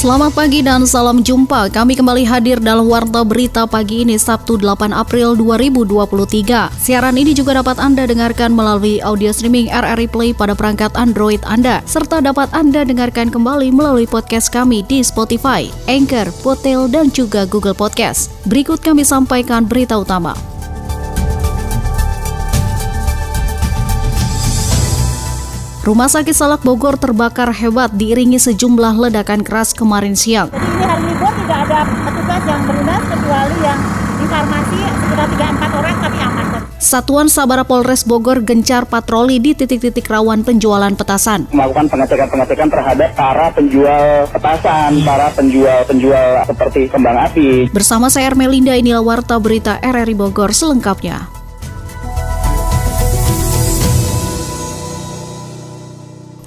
Selamat pagi dan salam jumpa. Kami kembali hadir dalam Warta Berita pagi ini Sabtu 8 April 2023. Siaran ini juga dapat Anda dengarkan melalui audio streaming RRI Play pada perangkat Android Anda, serta dapat Anda dengarkan kembali melalui podcast kami di Spotify, Anchor, Potel, dan juga Google Podcast. Berikut kami sampaikan berita utama. Rumah sakit Salak Bogor terbakar hebat diiringi sejumlah ledakan keras kemarin siang. Jadi ini hari libur tidak ada petugas yang bertugas kecuali yang di farmasi sekitar 3-4 orang tapi aman. Satuan Sabara Polres Bogor gencar patroli di titik-titik rawan penjualan petasan. Melakukan pengecekan-pengecekan terhadap para penjual petasan, para penjual-penjual seperti kembang api. Bersama saya Ermelinda inilah Warta Berita RRI Bogor selengkapnya.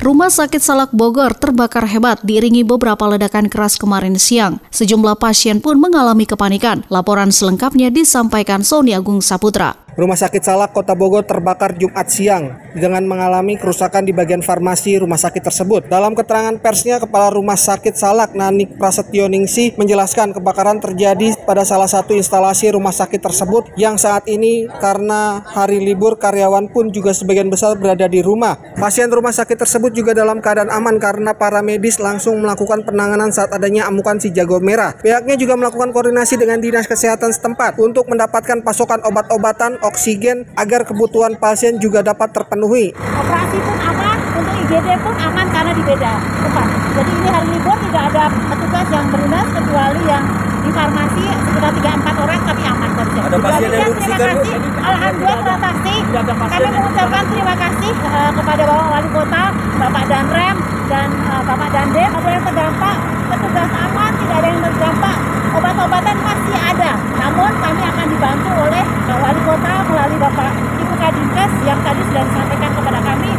Rumah Sakit Salak Bogor terbakar hebat diiringi beberapa ledakan keras kemarin siang. Sejumlah pasien pun mengalami kepanikan. Laporan selengkapnya disampaikan Sony Agung Saputra. Rumah Sakit Salak Kota Bogor terbakar Jumat siang dengan mengalami kerusakan di bagian farmasi rumah sakit tersebut. Dalam keterangan persnya, Kepala Rumah Sakit Salak Nanik Prasetyo Ningsi menjelaskan kebakaran terjadi pada salah satu instalasi rumah sakit tersebut yang saat ini karena hari libur karyawan pun juga sebagian besar berada di rumah. Pasien rumah sakit tersebut juga dalam keadaan aman karena para medis langsung melakukan penanganan saat adanya amukan si jago merah. Pihaknya juga melakukan koordinasi dengan Dinas Kesehatan setempat untuk mendapatkan pasokan obat-obatan oksigen agar kebutuhan pasien juga dapat terpenuhi. Operasi pun aman, untuk IGD pun aman karena di beda tempat. Jadi ini hari libur tidak ada petugas yang bertugas kecuali yang di farmasi sekitar 3-4 orang tapi aman. Ada pasien yang terima kasih. Alhamdulillah pasti. Kami mengucapkan terima kasih uh, kepada Bapak Wali Kota, Bapak Danrem, dan uh, Bapak Dandem. Ada yang terdampak, petugas aman, tidak ada yang terdampak. Obat-obatan masih ada, namun kami akan dibantu oleh uh, Wali Kota melalui Bapak Ibu Kadinkes yang tadi sudah disampaikan kepada kami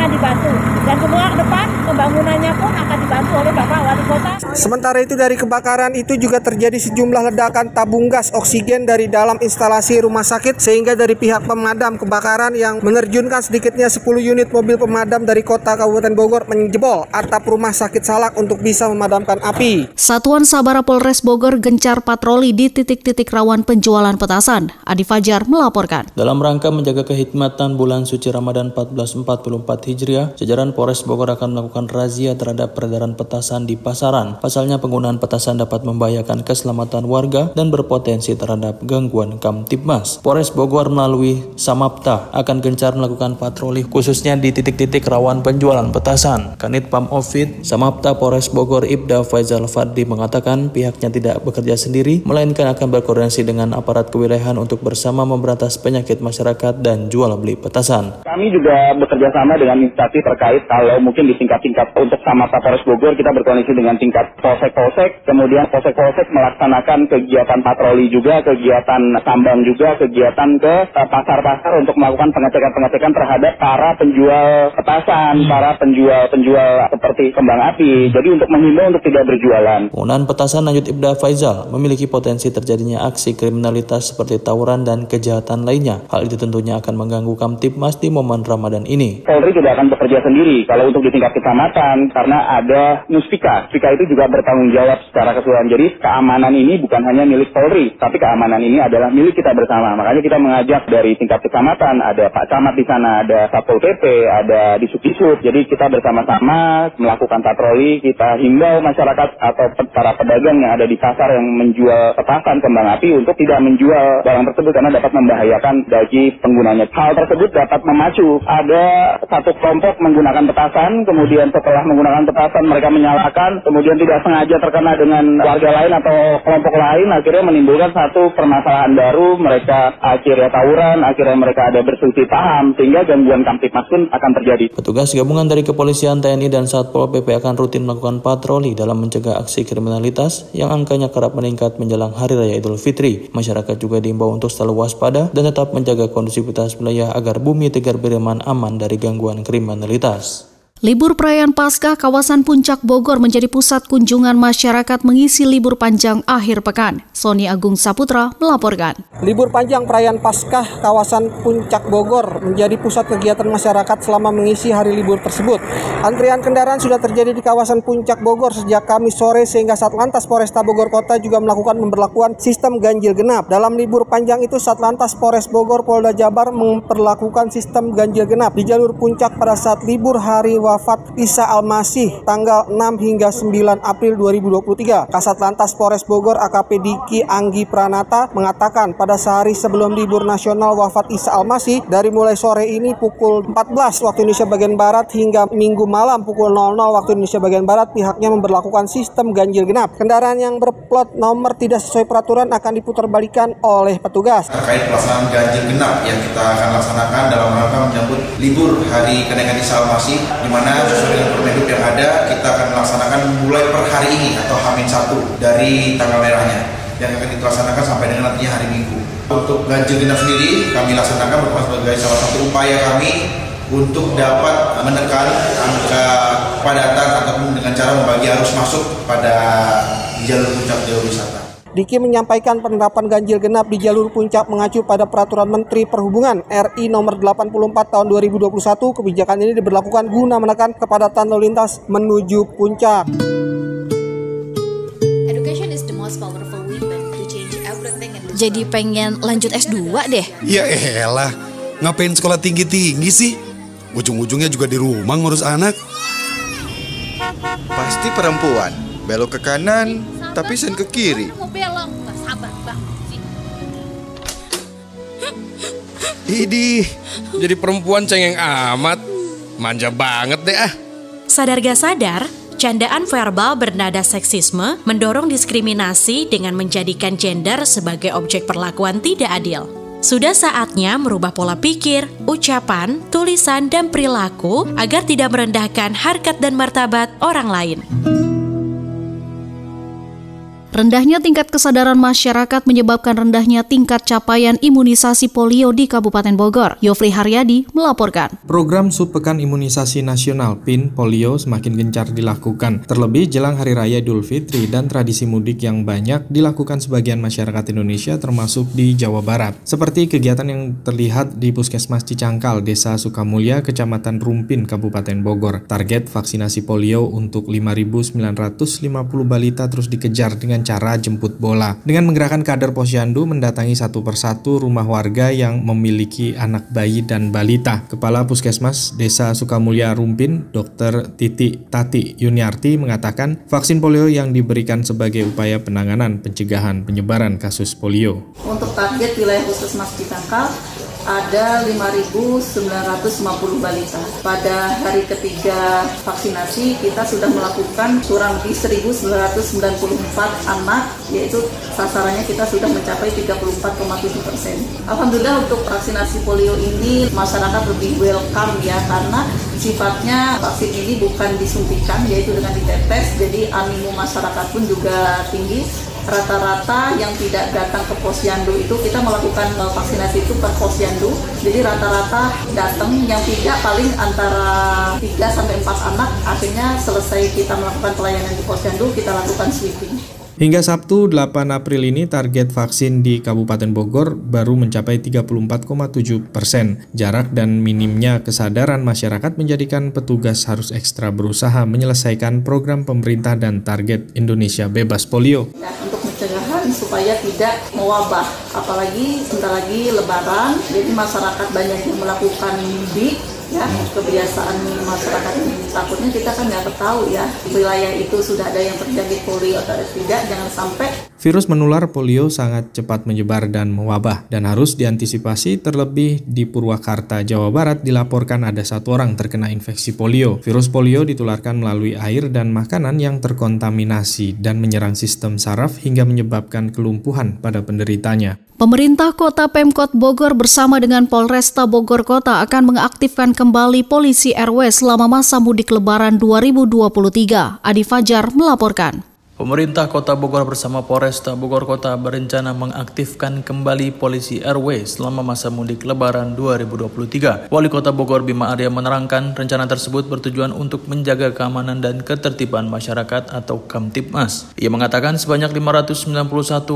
akan dibantu. Dan semua ke depan pembangunannya pun akan dibantu oleh Bapak Wali Kota. Sementara itu dari kebakaran itu juga terjadi sejumlah ledakan tabung gas oksigen dari dalam instalasi rumah sakit sehingga dari pihak pemadam kebakaran yang menerjunkan sedikitnya 10 unit mobil pemadam dari kota Kabupaten Bogor menjebol atap rumah sakit Salak untuk bisa memadamkan api. Satuan Sabara Polres Bogor gencar patroli di titik-titik rawan penjualan petasan. Adi Fajar melaporkan. Dalam rangka menjaga kehikmatan bulan suci Ramadan 1444 Hijriah, jajaran Polres Bogor akan melakukan razia terhadap peredaran petasan di pasaran. Pasalnya penggunaan petasan dapat membahayakan keselamatan warga dan berpotensi terhadap gangguan Kamtibmas. Polres Bogor melalui Samapta akan gencar melakukan patroli khususnya di titik-titik rawan penjualan petasan. Kanit Pam Ovid Samapta Polres Bogor Ibda Faizal Fadli mengatakan pihaknya tidak bekerja sendiri, melainkan akan berkoordinasi dengan aparat kewilayahan untuk bersama memberantas penyakit masyarakat dan jual beli petasan. Kami juga bekerja sama dengan instansi terkait kalau mungkin di tingkat-tingkat untuk Samapta Polres Bogor kita berkoordinasi dengan tingkat polsek-polsek, kemudian polsek-polsek melaksanakan kegiatan patroli juga, kegiatan tambang juga, kegiatan ke pasar-pasar untuk melakukan pengecekan-pengecekan terhadap para penjual petasan, para penjual-penjual seperti kembang api. Jadi untuk menghimbau untuk tidak berjualan. Penggunaan petasan lanjut Ibda Faizal memiliki potensi terjadinya aksi kriminalitas seperti tawuran dan kejahatan lainnya. Hal itu tentunya akan mengganggu Kamtibmas di momen Ramadan ini. Polri tidak akan bekerja sendiri kalau untuk di tingkat kecamatan karena ada Muspika. Muspika itu juga bertanggung jawab secara keseluruhan. Jadi keamanan ini bukan hanya milik Polri, tapi keamanan ini adalah milik kita bersama. Makanya kita mengajak dari tingkat kecamatan, ada Pak Camat di sana, ada Satpol PP, ada di Subdisub. Jadi kita bersama-sama melakukan patroli, kita himbau masyarakat atau para pedagang yang ada di pasar yang menjual petasan kembang api untuk tidak menjual barang tersebut karena dapat membahayakan bagi penggunanya. Hal tersebut dapat memacu. Ada satu kelompok menggunakan petasan, kemudian setelah menggunakan petasan mereka menyalakan, kemudian tidak sengaja terkena dengan warga lain atau kelompok lain, akhirnya menimbulkan satu permasalahan baru, mereka akhirnya tawuran, akhirnya mereka ada berselisih paham, sehingga gangguan kamtipmas pun akan terjadi. Petugas gabungan dari kepolisian TNI dan Satpol PP akan rutin melakukan patroli dalam mencegah aksi kriminalitas yang angkanya kerap meningkat menjelang Hari Raya Idul Fitri. Masyarakat juga diimbau untuk selalu waspada dan tetap menjaga kondusivitas wilayah agar bumi Tegar Beriman aman dari gangguan kriminalitas. Libur perayaan Paskah kawasan Puncak Bogor menjadi pusat kunjungan masyarakat mengisi libur panjang akhir pekan. Sony Agung Saputra melaporkan. Libur panjang perayaan Paskah kawasan Puncak Bogor menjadi pusat kegiatan masyarakat selama mengisi hari libur tersebut. Antrian kendaraan sudah terjadi di kawasan Puncak Bogor sejak Kamis sore sehingga Satlantas Polresta Bogor Kota juga melakukan pemberlakuan sistem ganjil genap. Dalam libur panjang itu Satlantas Polres Bogor Polda Jabar memperlakukan sistem ganjil genap di jalur puncak pada saat libur hari wafat Isa Almasih tanggal 6 hingga 9 April 2023. Kasat Lantas Polres Bogor AKP Diki Anggi Pranata mengatakan pada sehari sebelum libur nasional wafat Isa Almasih dari mulai sore ini pukul 14 waktu Indonesia bagian Barat hingga Minggu malam pukul 00 waktu Indonesia bagian Barat pihaknya memperlakukan sistem ganjil genap. Kendaraan yang berplot nomor tidak sesuai peraturan akan diputarbalikan oleh petugas. Terkait pelaksanaan ganjil genap yang kita akan laksanakan dalam rangka menyambut libur hari kenaikan Isa Almasih di mana sesuai dengan permenduk yang ada kita akan melaksanakan mulai per hari ini atau Hamin satu dari tanggal merahnya yang akan dilaksanakan sampai dengan nantinya hari Minggu. Untuk ganjil genap sendiri kami laksanakan merupakan sebagai salah satu upaya kami untuk dapat menekan angka padatan ataupun dengan cara membagi arus masuk pada jalur puncak jalur wisata. Diki menyampaikan penerapan ganjil genap di jalur puncak mengacu pada Peraturan Menteri Perhubungan RI nomor 84 tahun 2021. Kebijakan ini diberlakukan guna menekan kepadatan lalu lintas menuju puncak. Jadi pengen lanjut S2 deh? Ya elah, ngapain sekolah tinggi-tinggi sih? Ujung-ujungnya juga di rumah ngurus anak. Pasti perempuan, belok ke kanan, tapi sen ke kiri. Idi, jadi perempuan cengeng amat. Manja banget deh ah. Sadar gak sadar, candaan verbal bernada seksisme mendorong diskriminasi dengan menjadikan gender sebagai objek perlakuan tidak adil. Sudah saatnya merubah pola pikir, ucapan, tulisan, dan perilaku agar tidak merendahkan harkat dan martabat orang lain. Rendahnya tingkat kesadaran masyarakat menyebabkan rendahnya tingkat capaian imunisasi polio di Kabupaten Bogor. Yofri Haryadi melaporkan. Program Subpekan Imunisasi Nasional PIN polio semakin gencar dilakukan, terlebih jelang Hari Raya Idul Fitri dan tradisi mudik yang banyak dilakukan sebagian masyarakat Indonesia termasuk di Jawa Barat. Seperti kegiatan yang terlihat di Puskesmas Cicangkal, Desa Sukamulya, Kecamatan Rumpin, Kabupaten Bogor. Target vaksinasi polio untuk 5.950 balita terus dikejar dengan dengan cara jemput bola. Dengan menggerakkan kader posyandu mendatangi satu persatu rumah warga yang memiliki anak bayi dan balita. Kepala Puskesmas Desa Sukamulya Rumpin, Dr. Titi Tati Yuniarti mengatakan vaksin polio yang diberikan sebagai upaya penanganan pencegahan penyebaran kasus polio. Untuk target wilayah Puskesmas Citangkal, ada 5.950 balita. Pada hari ketiga vaksinasi kita sudah melakukan kurang lebih 1.994 anak, yaitu sasarannya kita sudah mencapai 34,7 persen. Alhamdulillah untuk vaksinasi polio ini masyarakat lebih welcome ya karena sifatnya vaksin ini bukan disuntikan yaitu dengan ditetes, jadi animo masyarakat pun juga tinggi. Rata-rata yang tidak datang ke posyandu itu kita melakukan vaksinasi itu per posyandu. Jadi rata-rata datang yang tidak paling antara 3 sampai 4 anak akhirnya selesai kita melakukan pelayanan di posyandu kita lakukan sweeping Hingga Sabtu 8 April ini target vaksin di Kabupaten Bogor baru mencapai 34,7 persen. Jarak dan minimnya kesadaran masyarakat menjadikan petugas harus ekstra berusaha menyelesaikan program pemerintah dan target Indonesia bebas polio. Untuk pencegahan supaya tidak mewabah, apalagi sebentar lagi Lebaran, jadi masyarakat banyak yang melakukan mudik ya kebiasaan masyarakat ini takutnya kita kan nggak tahu ya wilayah itu sudah ada yang terjadi polio atau tidak jangan sampai Virus menular polio sangat cepat menyebar dan mewabah dan harus diantisipasi terlebih di Purwakarta, Jawa Barat dilaporkan ada satu orang terkena infeksi polio. Virus polio ditularkan melalui air dan makanan yang terkontaminasi dan menyerang sistem saraf hingga menyebabkan kelumpuhan pada penderitanya. Pemerintah Kota Pemkot Bogor bersama dengan Polresta Bogor Kota akan mengaktifkan kembali polisi RW selama masa mudik lebaran 2023. Adi Fajar melaporkan. Pemerintah Kota Bogor bersama Polresta Bogor Kota berencana mengaktifkan kembali polisi RW selama masa mudik Lebaran 2023. Wali Kota Bogor Bima Arya menerangkan rencana tersebut bertujuan untuk menjaga keamanan dan ketertiban masyarakat atau Kamtipmas. Ia mengatakan sebanyak 591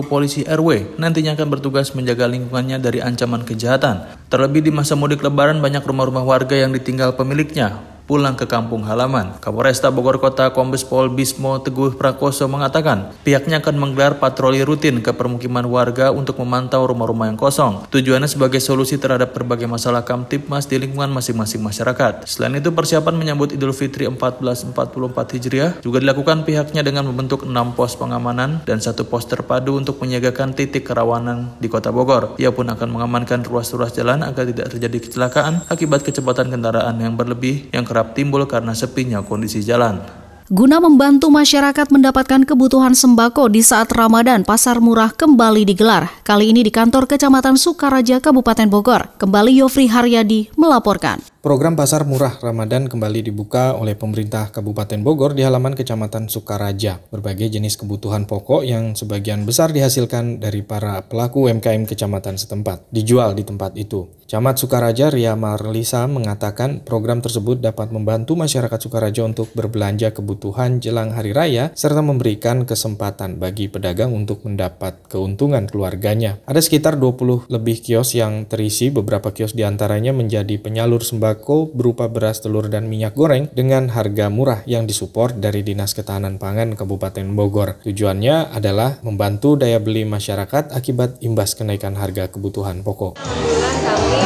polisi RW nantinya akan bertugas menjaga lingkungannya dari ancaman kejahatan. Terlebih di masa mudik Lebaran banyak rumah-rumah warga yang ditinggal pemiliknya pulang ke kampung halaman. Kapolresta Bogor Kota Kombes Pol Bismo Teguh Prakoso mengatakan pihaknya akan menggelar patroli rutin ke permukiman warga untuk memantau rumah-rumah yang kosong. Tujuannya sebagai solusi terhadap berbagai masalah kamtipmas di lingkungan masing-masing masyarakat. Selain itu persiapan menyambut Idul Fitri 1444 Hijriah juga dilakukan pihaknya dengan membentuk 6 pos pengamanan dan satu pos terpadu untuk menyiagakan titik kerawanan di Kota Bogor. Ia pun akan mengamankan ruas-ruas jalan agar tidak terjadi kecelakaan akibat kecepatan kendaraan yang berlebih yang kerap timbul karena sepinya kondisi jalan. Guna membantu masyarakat mendapatkan kebutuhan sembako di saat Ramadan, pasar murah kembali digelar. Kali ini di kantor Kecamatan Sukaraja, Kabupaten Bogor. Kembali Yofri Haryadi melaporkan. Program Pasar Murah Ramadan kembali dibuka oleh pemerintah Kabupaten Bogor di halaman Kecamatan Sukaraja. Berbagai jenis kebutuhan pokok yang sebagian besar dihasilkan dari para pelaku UMKM kecamatan setempat, dijual di tempat itu. Camat Sukaraja Ria Marlisa mengatakan program tersebut dapat membantu masyarakat Sukaraja untuk berbelanja kebutuhan jelang hari raya serta memberikan kesempatan bagi pedagang untuk mendapat keuntungan keluarganya. Ada sekitar 20 lebih kios yang terisi, beberapa kios di antaranya menjadi penyalur sembako sembako berupa beras, telur, dan minyak goreng dengan harga murah yang disupport dari Dinas Ketahanan Pangan Kabupaten Bogor. Tujuannya adalah membantu daya beli masyarakat akibat imbas kenaikan harga kebutuhan pokok. Alhamdulillah kami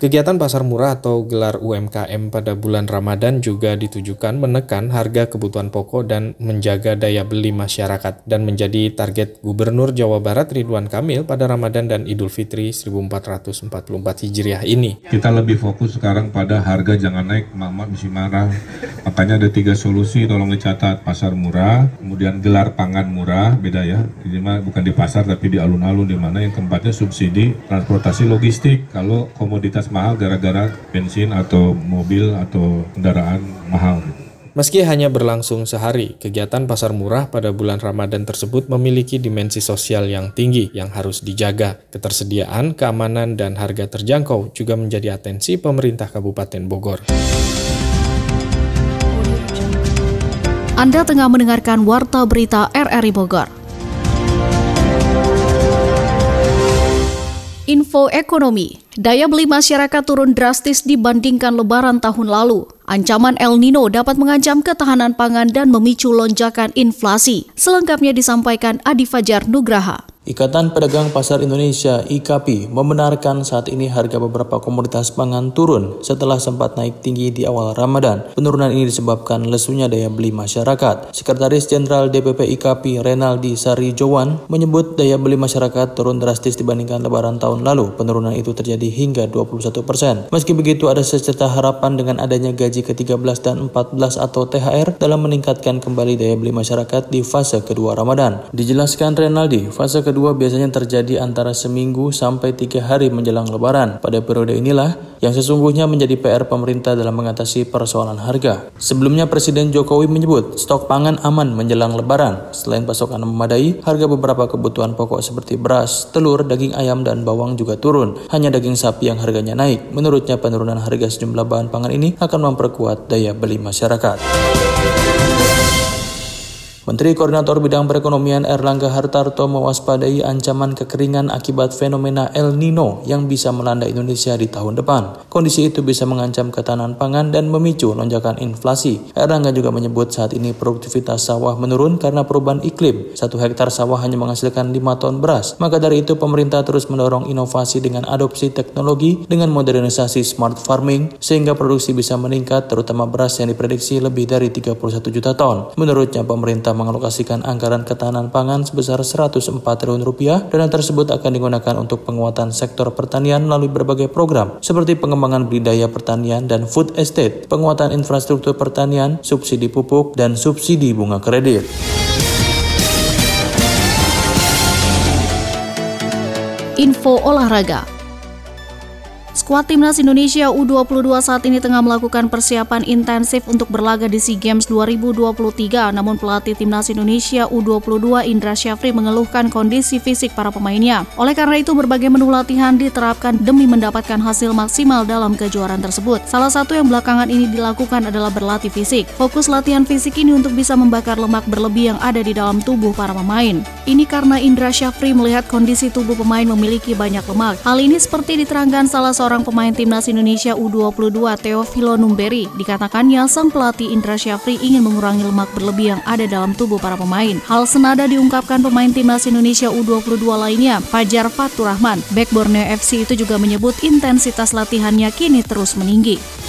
Kegiatan pasar murah atau gelar UMKM pada bulan Ramadan juga ditujukan menekan harga kebutuhan pokok dan menjaga daya beli masyarakat dan menjadi target Gubernur Jawa Barat Ridwan Kamil pada Ramadan dan Idul Fitri 1444 Hijriah ini. Kita lebih fokus sekarang pada harga jangan naik, mama mesti marah. Makanya ada tiga solusi, tolong dicatat pasar murah, kemudian gelar pangan murah, beda ya. Ini mah bukan di pasar tapi di alun-alun di mana yang tempatnya subsidi transportasi logistik. Kalau komoditas mahal gara-gara bensin atau mobil atau kendaraan mahal. Meski hanya berlangsung sehari, kegiatan pasar murah pada bulan Ramadan tersebut memiliki dimensi sosial yang tinggi yang harus dijaga. Ketersediaan, keamanan, dan harga terjangkau juga menjadi atensi pemerintah Kabupaten Bogor. Anda tengah mendengarkan Warta Berita RRI Bogor. Info ekonomi, daya beli masyarakat turun drastis dibandingkan lebaran tahun lalu. Ancaman El Nino dapat mengancam ketahanan pangan dan memicu lonjakan inflasi. Selengkapnya disampaikan Adi Fajar Nugraha. Ikatan Pedagang Pasar Indonesia IKAPI membenarkan saat ini harga beberapa komoditas pangan turun setelah sempat naik tinggi di awal Ramadan. Penurunan ini disebabkan lesunya daya beli masyarakat. Sekretaris Jenderal DPP IKAPI Renaldi Sari Jowan menyebut daya beli masyarakat turun drastis dibandingkan lebaran tahun lalu. Penurunan itu terjadi hingga 21 persen. Meski begitu ada secerca harapan dengan adanya gaji ke-13 dan 14 atau THR dalam meningkatkan kembali daya beli masyarakat di fase kedua Ramadan. Dijelaskan Renaldi, fase kedua biasanya terjadi antara seminggu sampai tiga hari menjelang lebaran. Pada periode inilah yang sesungguhnya menjadi PR pemerintah dalam mengatasi persoalan harga. Sebelumnya Presiden Jokowi menyebut stok pangan aman menjelang lebaran. Selain pasokan memadai, harga beberapa kebutuhan pokok seperti beras, telur, daging ayam, dan bawang juga turun. Hanya daging sapi yang harganya naik. Menurutnya penurunan harga sejumlah bahan pangan ini akan memperkuat daya beli masyarakat. Menteri Koordinator Bidang Perekonomian Erlangga Hartarto mewaspadai ancaman kekeringan akibat fenomena El Nino yang bisa melanda Indonesia di tahun depan. Kondisi itu bisa mengancam ketahanan pangan dan memicu lonjakan inflasi. Erlangga juga menyebut saat ini produktivitas sawah menurun karena perubahan iklim. Satu hektar sawah hanya menghasilkan 5 ton beras. Maka dari itu pemerintah terus mendorong inovasi dengan adopsi teknologi dengan modernisasi smart farming sehingga produksi bisa meningkat terutama beras yang diprediksi lebih dari 31 juta ton. Menurutnya pemerintah mengalokasikan anggaran ketahanan pangan sebesar 104 triliun rupiah. Dana tersebut akan digunakan untuk penguatan sektor pertanian melalui berbagai program seperti pengembangan budidaya pertanian dan food estate, penguatan infrastruktur pertanian, subsidi pupuk, dan subsidi bunga kredit. Info olahraga. Skuad Timnas Indonesia U22 saat ini tengah melakukan persiapan intensif untuk berlaga di SEA Games 2023. Namun pelatih Timnas Indonesia U22 Indra Syafri mengeluhkan kondisi fisik para pemainnya. Oleh karena itu berbagai menu latihan diterapkan demi mendapatkan hasil maksimal dalam kejuaraan tersebut. Salah satu yang belakangan ini dilakukan adalah berlatih fisik. Fokus latihan fisik ini untuk bisa membakar lemak berlebih yang ada di dalam tubuh para pemain. Ini karena Indra Syafri melihat kondisi tubuh pemain memiliki banyak lemak. Hal ini seperti diterangkan salah seorang pemain timnas Indonesia U22 Teofilo Numberi. Dikatakannya sang pelatih Indra Syafri ingin mengurangi lemak berlebih yang ada dalam tubuh para pemain. Hal senada diungkapkan pemain timnas Indonesia U22 lainnya, Fajar Fatur Rahman. Back Borneo FC itu juga menyebut intensitas latihannya kini terus meninggi.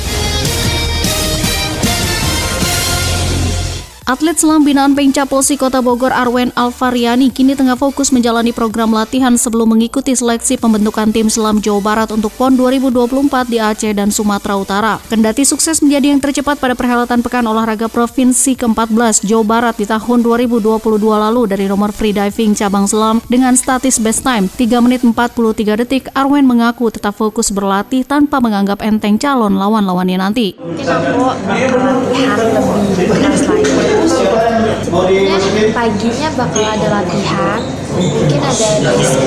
Atlet selam binaan Pengca Polsi Kota Bogor Arwen Alvariani kini tengah fokus menjalani program latihan sebelum mengikuti seleksi pembentukan tim selam Jawa Barat untuk PON 2024 di Aceh dan Sumatera Utara. Kendati sukses menjadi yang tercepat pada perhelatan Pekan Olahraga Provinsi ke-14 Jawa Barat di tahun 2022 lalu dari nomor free diving cabang selam dengan statis best time 3 menit 43 detik, Arwen mengaku tetap fokus berlatih tanpa menganggap enteng calon lawan-lawannya nanti. Mungkin aku latihan lebih sebenarnya paginya bakal ada latihan mungkin ada basic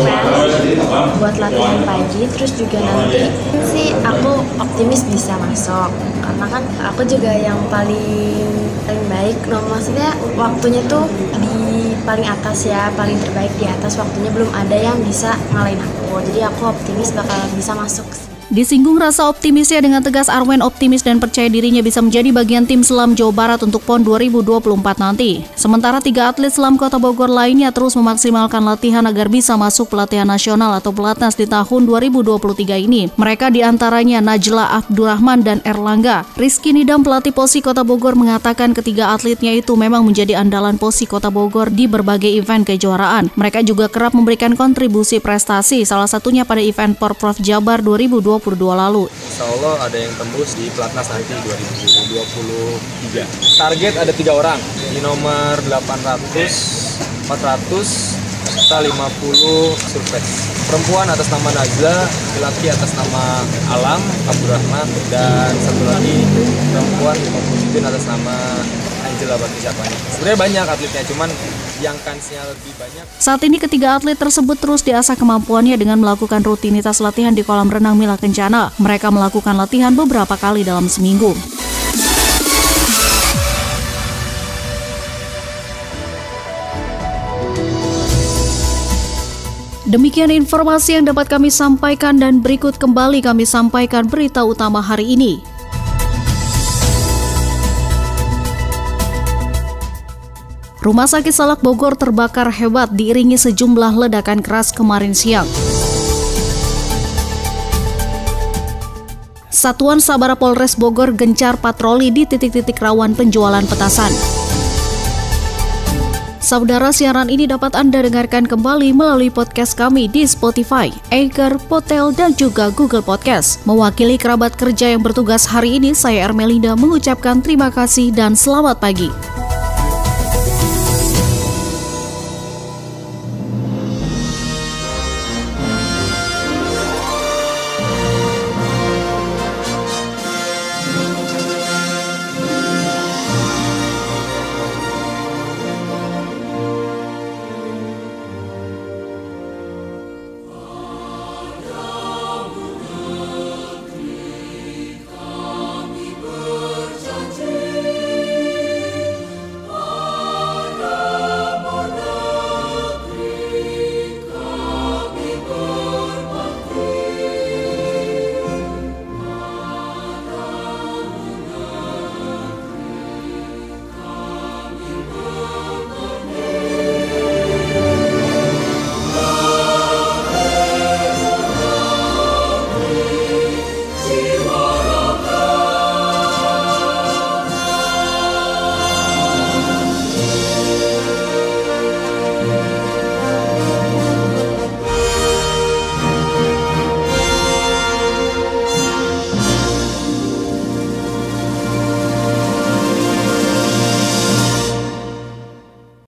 buat latihan pagi terus juga nanti sih aku optimis bisa masuk. Karena kan aku juga yang paling paling baik no maksudnya waktunya tuh di paling atas ya paling terbaik di atas waktunya belum ada yang bisa ngalahin aku. Jadi aku optimis bakal bisa masuk Disinggung rasa optimisnya dengan tegas Arwen optimis dan percaya dirinya bisa menjadi bagian tim selam Jawa Barat untuk PON 2024 nanti. Sementara tiga atlet selam Kota Bogor lainnya terus memaksimalkan latihan agar bisa masuk pelatihan nasional atau pelatnas di tahun 2023 ini. Mereka di antaranya Najla Abdurrahman dan Erlangga. Rizky Nidam pelatih Posi Kota Bogor mengatakan ketiga atletnya itu memang menjadi andalan Posi Kota Bogor di berbagai event kejuaraan. Mereka juga kerap memberikan kontribusi prestasi, salah satunya pada event Porprov Jabar 2020 2022 lalu. Insya Allah ada yang tembus di Platnas nanti 2023. Target ada tiga orang di nomor 800, 400, serta 50 survei. Perempuan atas nama Najla, laki-laki atas nama Alam, Abdurrahman, dan satu lagi perempuan 50 atas nama Angela Batu siapanya. Sebenarnya banyak atletnya, cuman yang kansnya lebih banyak. Saat ini ketiga atlet tersebut terus diasah kemampuannya dengan melakukan rutinitas latihan di kolam renang Mila Kencana. Mereka melakukan latihan beberapa kali dalam seminggu. Demikian informasi yang dapat kami sampaikan dan berikut kembali kami sampaikan berita utama hari ini. Rumah Sakit Salak Bogor terbakar hebat diiringi sejumlah ledakan keras kemarin siang. Satuan Sabara Polres Bogor gencar patroli di titik-titik rawan penjualan petasan. Saudara siaran ini dapat Anda dengarkan kembali melalui podcast kami di Spotify, Anchor, Potel, dan juga Google Podcast. Mewakili kerabat kerja yang bertugas hari ini, saya Ermelinda mengucapkan terima kasih dan selamat pagi.